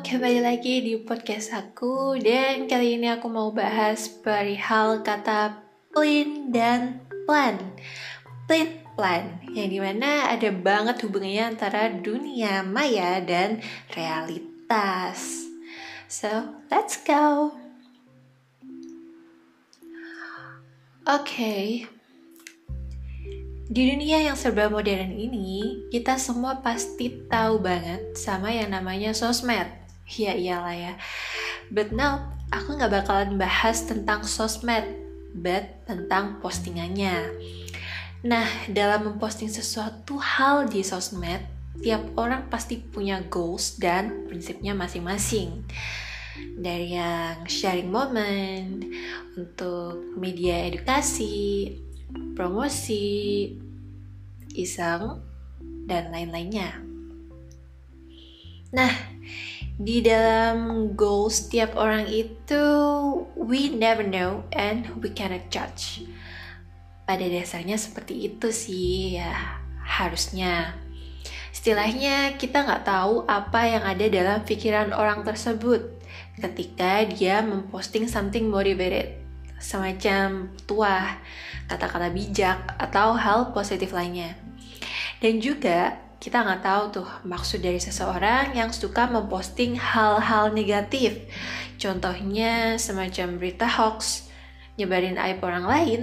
Kembali lagi di podcast aku dan kali ini aku mau bahas perihal kata plain dan plan. Plain plan, yang di mana ada banget hubungannya antara dunia maya dan realitas. So, let's go. Oke, okay. Di dunia yang serba modern ini, kita semua pasti tahu banget sama yang namanya sosmed. Ya iyalah ya. But now, aku nggak bakalan bahas tentang sosmed, but tentang postingannya. Nah, dalam memposting sesuatu hal di sosmed, tiap orang pasti punya goals dan prinsipnya masing-masing. Dari yang sharing moment, untuk media edukasi, promosi, iseng, dan lain-lainnya. Nah, di dalam goals setiap orang itu we never know and we cannot judge. Pada dasarnya seperti itu sih ya harusnya. Istilahnya kita nggak tahu apa yang ada dalam pikiran orang tersebut ketika dia memposting something motivated semacam tua, kata-kata bijak, atau hal positif lainnya. Dan juga kita nggak tahu tuh maksud dari seseorang yang suka memposting hal-hal negatif. Contohnya semacam berita hoax, nyebarin aib orang lain,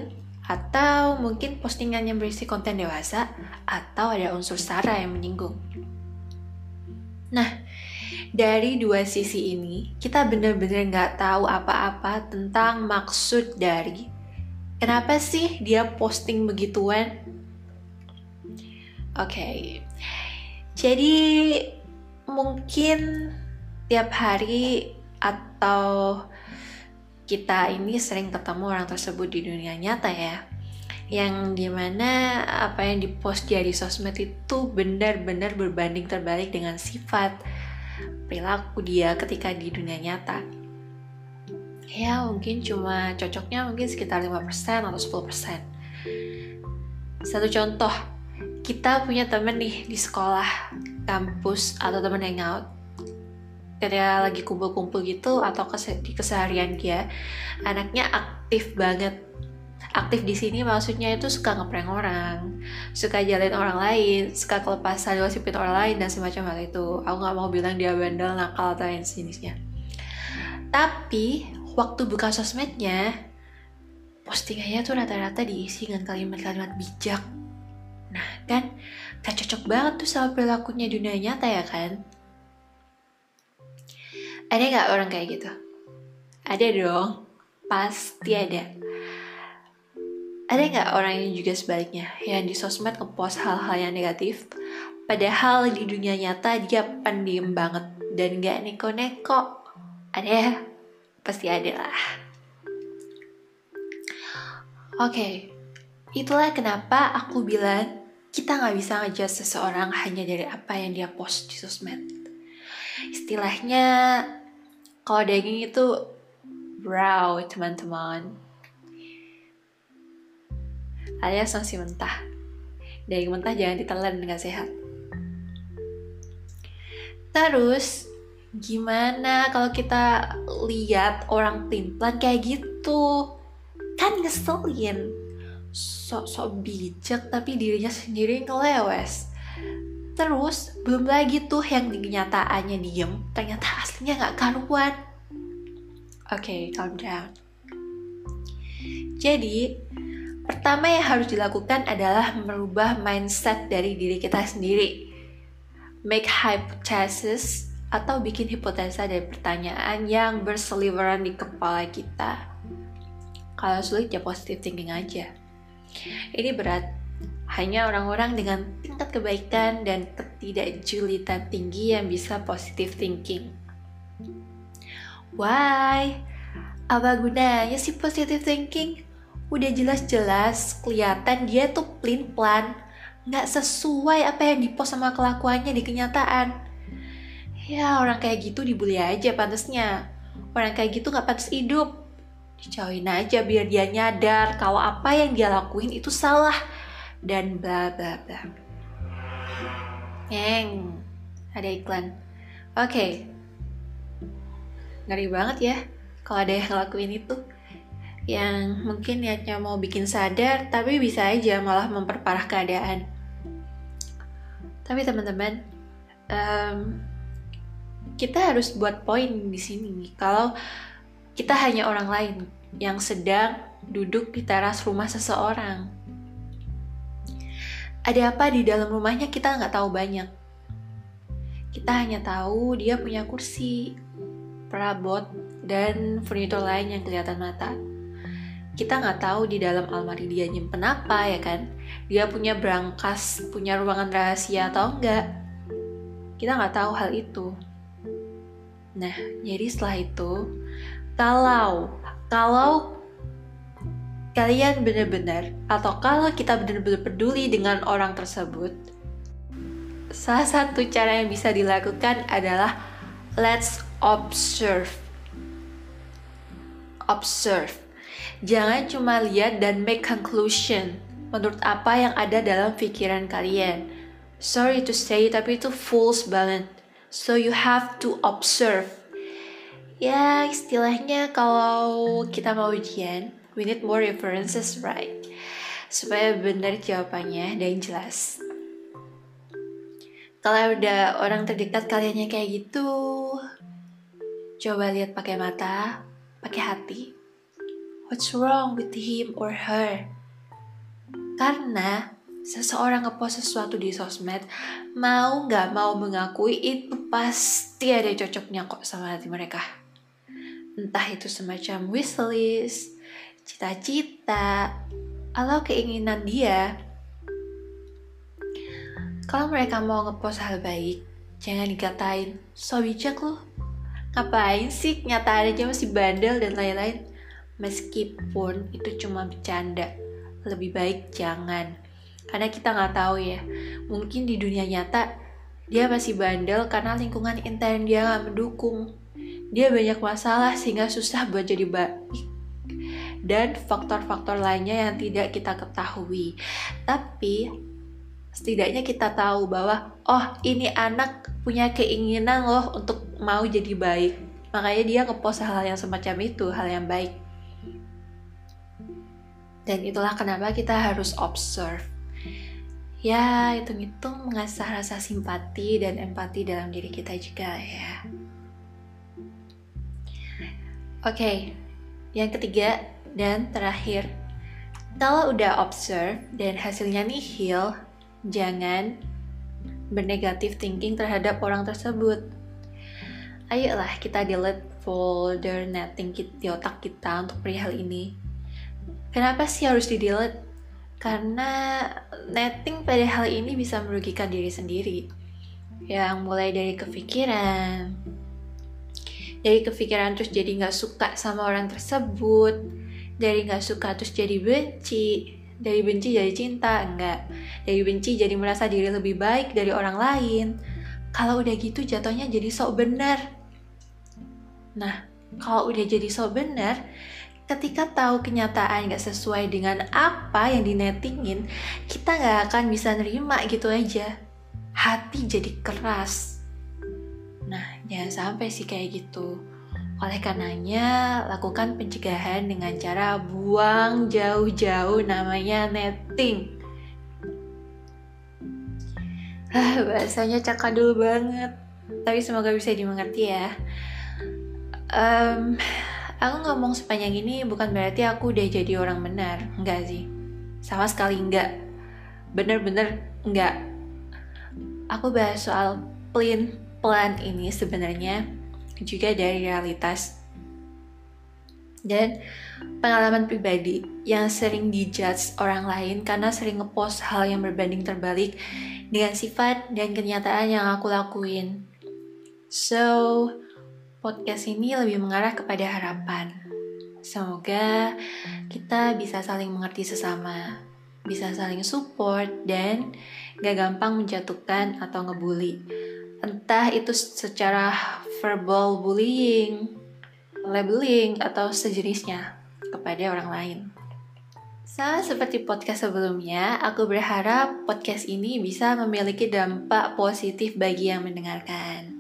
atau mungkin postingan yang berisi konten dewasa, atau ada unsur sara yang menyinggung. Nah, dari dua sisi ini, kita benar-benar nggak tahu apa-apa tentang maksud dari kenapa sih dia posting begituan. Oke, okay. Jadi mungkin tiap hari atau kita ini sering ketemu orang tersebut di dunia nyata ya. Yang di mana apa yang dipost di sosmed itu benar-benar berbanding terbalik dengan sifat perilaku dia ketika di dunia nyata. Ya mungkin cuma cocoknya mungkin sekitar 5% atau 10% satu contoh kita punya temen nih di sekolah kampus atau temen hangout ketika lagi kumpul-kumpul gitu atau di keseharian dia anaknya aktif banget aktif di sini maksudnya itu suka ngeprank orang, suka jalin orang lain, suka kelepasan gosipin orang lain dan semacam hal itu. Aku nggak mau bilang dia bandel, nakal atau yang sejenisnya. Tapi waktu buka sosmednya, postingannya tuh rata-rata diisi dengan kalimat-kalimat bijak. Nah kan, gak cocok banget tuh sama perilakunya dunia nyata ya kan? Ada nggak orang kayak gitu? Ada dong, pasti ada ada nggak orang yang juga sebaliknya, yang di sosmed ngepost hal-hal yang negatif, padahal di dunia nyata dia pendiam banget dan nggak neko-neko? Ada ya? Pasti ada lah. Oke, okay, itulah kenapa aku bilang kita nggak bisa ngejudge seseorang hanya dari apa yang dia post di sosmed. Istilahnya, kalau daging itu brow, teman-teman alias masih mentah. Daging mentah jangan ditelan dengan sehat. Terus, gimana kalau kita lihat orang timplan kayak gitu? Kan ngeselin. Sok-sok bijak tapi dirinya sendiri ngelewes. Terus, belum lagi tuh yang kenyataannya diem, ternyata aslinya nggak karuan. Oke, okay, calm down. Jadi, Pertama yang harus dilakukan adalah merubah mindset dari diri kita sendiri. Make hypothesis atau bikin hipotesa dari pertanyaan yang berseliweran di kepala kita. Kalau sulit ya positive thinking aja. Ini berat. Hanya orang-orang dengan tingkat kebaikan dan ketidakjulitan tinggi yang bisa positive thinking. Why? Apa gunanya sih positive thinking? udah jelas-jelas kelihatan dia tuh plain plan nggak sesuai apa yang dipost sama kelakuannya di kenyataan ya orang kayak gitu dibully aja pantasnya orang kayak gitu nggak pantas hidup dijauhin aja biar dia nyadar kalau apa yang dia lakuin itu salah. Dan bla bla bla. Neng, ada iklan. Okay. ngeri banget ya kalau ada yang ngelakuin itu. Yang mungkin niatnya mau bikin sadar tapi bisa aja malah memperparah keadaan. Tapi teman-teman um, kita harus buat poin di sini. Kalau kita hanya orang lain yang sedang duduk di teras rumah seseorang. Ada apa di dalam rumahnya? Kita nggak tahu banyak. Kita hanya tahu dia punya kursi perabot dan furnitur lain yang kelihatan mata. Kita nggak tahu di dalam almari dia nyimpen apa ya kan? Dia punya berangkas punya ruangan rahasia atau enggak? Kita nggak tahu hal itu. Nah jadi setelah itu kalau kalau kalian benar-benar atau kalau kita benar-benar peduli dengan orang tersebut salah satu cara yang bisa dilakukan adalah let's observe observe Jangan cuma lihat dan make conclusion menurut apa yang ada dalam pikiran kalian. Sorry to say, tapi itu false banget. So you have to observe. Ya, istilahnya kalau kita mau ujian, we need more references, right? Supaya benar jawabannya dan jelas. Kalau udah orang terdekat kaliannya kayak gitu, coba lihat pakai mata, pakai hati, what's wrong with him or her. Karena seseorang ngepost sesuatu di sosmed, mau nggak mau mengakui itu pasti ada cocoknya kok sama hati mereka. Entah itu semacam wishlist, cita-cita, atau keinginan dia. Kalau mereka mau ngepost hal baik, jangan dikatain, so bijak loh. Ngapain sih nyatain aja masih bandel dan lain-lain meskipun itu cuma bercanda lebih baik jangan karena kita nggak tahu ya mungkin di dunia nyata dia masih bandel karena lingkungan intern dia nggak mendukung dia banyak masalah sehingga susah buat jadi baik dan faktor-faktor lainnya yang tidak kita ketahui tapi setidaknya kita tahu bahwa oh ini anak punya keinginan loh untuk mau jadi baik makanya dia ngepost hal yang semacam itu hal yang baik dan itulah kenapa kita harus observe. Ya, hitung-hitung mengasah rasa simpati dan empati dalam diri kita juga ya. Oke, okay, yang ketiga dan terakhir. Kalau udah observe dan hasilnya nihil, jangan bernegatif thinking terhadap orang tersebut. Ayolah kita delete folder netting di otak kita untuk perihal ini Kenapa sih harus di delete? Karena netting pada hal ini bisa merugikan diri sendiri. Yang mulai dari kepikiran, dari kepikiran terus jadi nggak suka sama orang tersebut, dari nggak suka terus jadi benci, dari benci jadi cinta, enggak. Dari benci jadi merasa diri lebih baik dari orang lain. Kalau udah gitu jatuhnya jadi sok benar. Nah, kalau udah jadi sok benar, ketika tahu kenyataan gak sesuai dengan apa yang dinettingin, kita gak akan bisa nerima gitu aja. Hati jadi keras. Nah, jangan sampai sih kayak gitu. Oleh karenanya, lakukan pencegahan dengan cara buang jauh-jauh namanya netting. Ah, bahasanya cakadul banget. Tapi semoga bisa dimengerti ya. Um, Aku ngomong sepanjang ini bukan berarti aku udah jadi orang benar, enggak sih. Sama sekali enggak. Bener-bener enggak. Aku bahas soal plan plan ini sebenarnya juga dari realitas dan pengalaman pribadi yang sering dijudge orang lain karena sering ngepost hal yang berbanding terbalik dengan sifat dan kenyataan yang aku lakuin. So, podcast ini lebih mengarah kepada harapan. Semoga kita bisa saling mengerti sesama, bisa saling support, dan gak gampang menjatuhkan atau ngebully. Entah itu secara verbal bullying, labeling, atau sejenisnya kepada orang lain. Sama seperti podcast sebelumnya, aku berharap podcast ini bisa memiliki dampak positif bagi yang mendengarkan.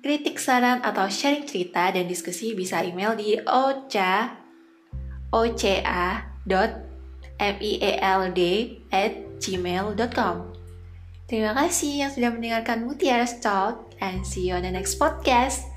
Kritik, saran, atau sharing cerita dan diskusi bisa email di ocha oca.mield at gmail.com Terima kasih yang sudah mendengarkan Mutiara Talk and see you on the next podcast.